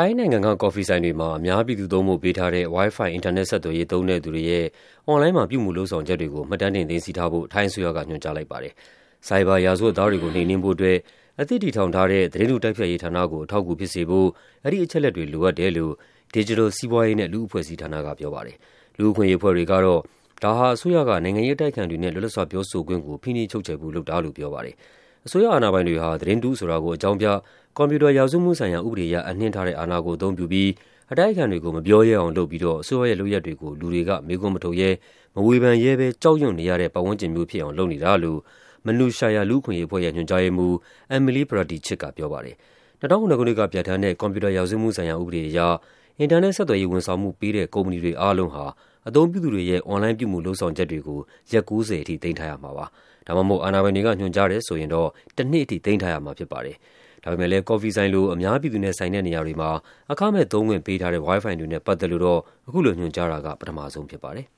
ထိုင်းနိုင်ငံက ကော်ဖီဆိုင်တွေမှာ အများပြည်သူသုံးဖို့ ပေးထားတဲ့ WiFi အင်တာနက် ဆက်သွယ်ရေး သုံးတဲ့သူတွေရဲ့ အွန်လိုင်းမှာ ပြုမူလုပ်ဆောင်ချက်တွေကို မှတ်တမ်းတင် သိမ်းဆည်းထားဖို့ ထိုင်းအစိုးရက ညွှန်ကြားလိုက်ပါတယ်။ဆိုင်ဘာ ရာဇဝတ်သားတွေကို နှိမ်နင်းဖို့အတွက် အသစ်တည်ထောင်ထားတဲ့ သတင်းတုတိုက်ဖျက်ရေးဌာနကို အထောက်အကူဖြစ်စေဖို့ အဲဒီအချက်အလက်တွေ လိုအပ်တယ်လို့ ဒစ်ဂျစ်တယ်လ်စီးပွားရေးနဲ့ လူ့အဖွဲ့အစည်းဌာနက ပြောပါတယ်။လူ့အခွင့်အရေးအဖွဲ့တွေကတော့ ဒါဟာ အစိုးရက နိုင်ငံရေးအတိုက်အခံတွေနဲ့ လွတ်လပ်စွာပြောဆိုခွင့်ကို ဖိနှိပ်ချုပ်ချယ်ဖို့ လုပ်တာလို့ ပြောပါတယ်။ အစိုးရအာဏာပိုင်တွေဟာ သတင်းတုဆိုတာကို အကြောင်းပြ၊ကွန်ပျူတာ ရာဇဝတ်မှုဆိုင်ရာ ဥပဒေအရ အပ်နှင်းထားတဲ့ အာဏာကို အသုံးပြုပြီး အတိုက်အခံတွေကို မပြောရဲအောင်လုပ်ပြီးတော့ အစိုးရရဲ့လုပ်ရပ်တွေကို လူတွေက မေးခွန်းမထုတ်ရဲ၊မဝေဖန်ရဲဘဲ ကြောက်ရွံ့နေရတဲ့ ပတ်ဝန်းကျင်မျိုးဖြစ်အောင် လုပ်နေတာလို့ Manushya လူ့အခွင့်အရေးအဖွဲ့ရဲ့ ညွှန်ကြားရေးမှူး Emilie Pradichit က ပြောပါတယ်။၂၀၀၇ ခုနှစ်က ပြဌာန်းတဲ့ ကွန်ပျူတာ ရာဇဝတ်မှုဆိုင်ရာ ဥပဒေအရ အင်တာနက်ဆက်သွယ်ရေးဝန်ဆောင်မှုပေးတဲ့ ကုမ္ပဏီတွေအားလုံးဟာ အသုံးပြုသူတွေရဲ့ အွန်လိုင်းပြုမူလုပ်ဆောင်ချက်တွေကို ရက် ၉၀ထိ သိမ်းထားရမှာပါ။ဒါမှမဟုတ် အာဏာပိုင်တွေက ညွှန်ကြားတယ်ဆိုရင်တော့ တနှစ်ထိ သိမ်းထားရမှာဖြစ်ပါတယ်။ဒါပေမယ့်လည်း ကော်ဖီဆိုင်လို အများပြည်သူနဲ့ဆိုင်တဲ့နေရာတွေမှာ အခမဲ့သုံးခွင့်ပေးထားတဲ့ WiFi တွေနဲ့ ပတ်သက်လို့တော့ အခုလိုညွှန်ကြားတာက ပထမဆုံးဖြစ်ပါတယ်။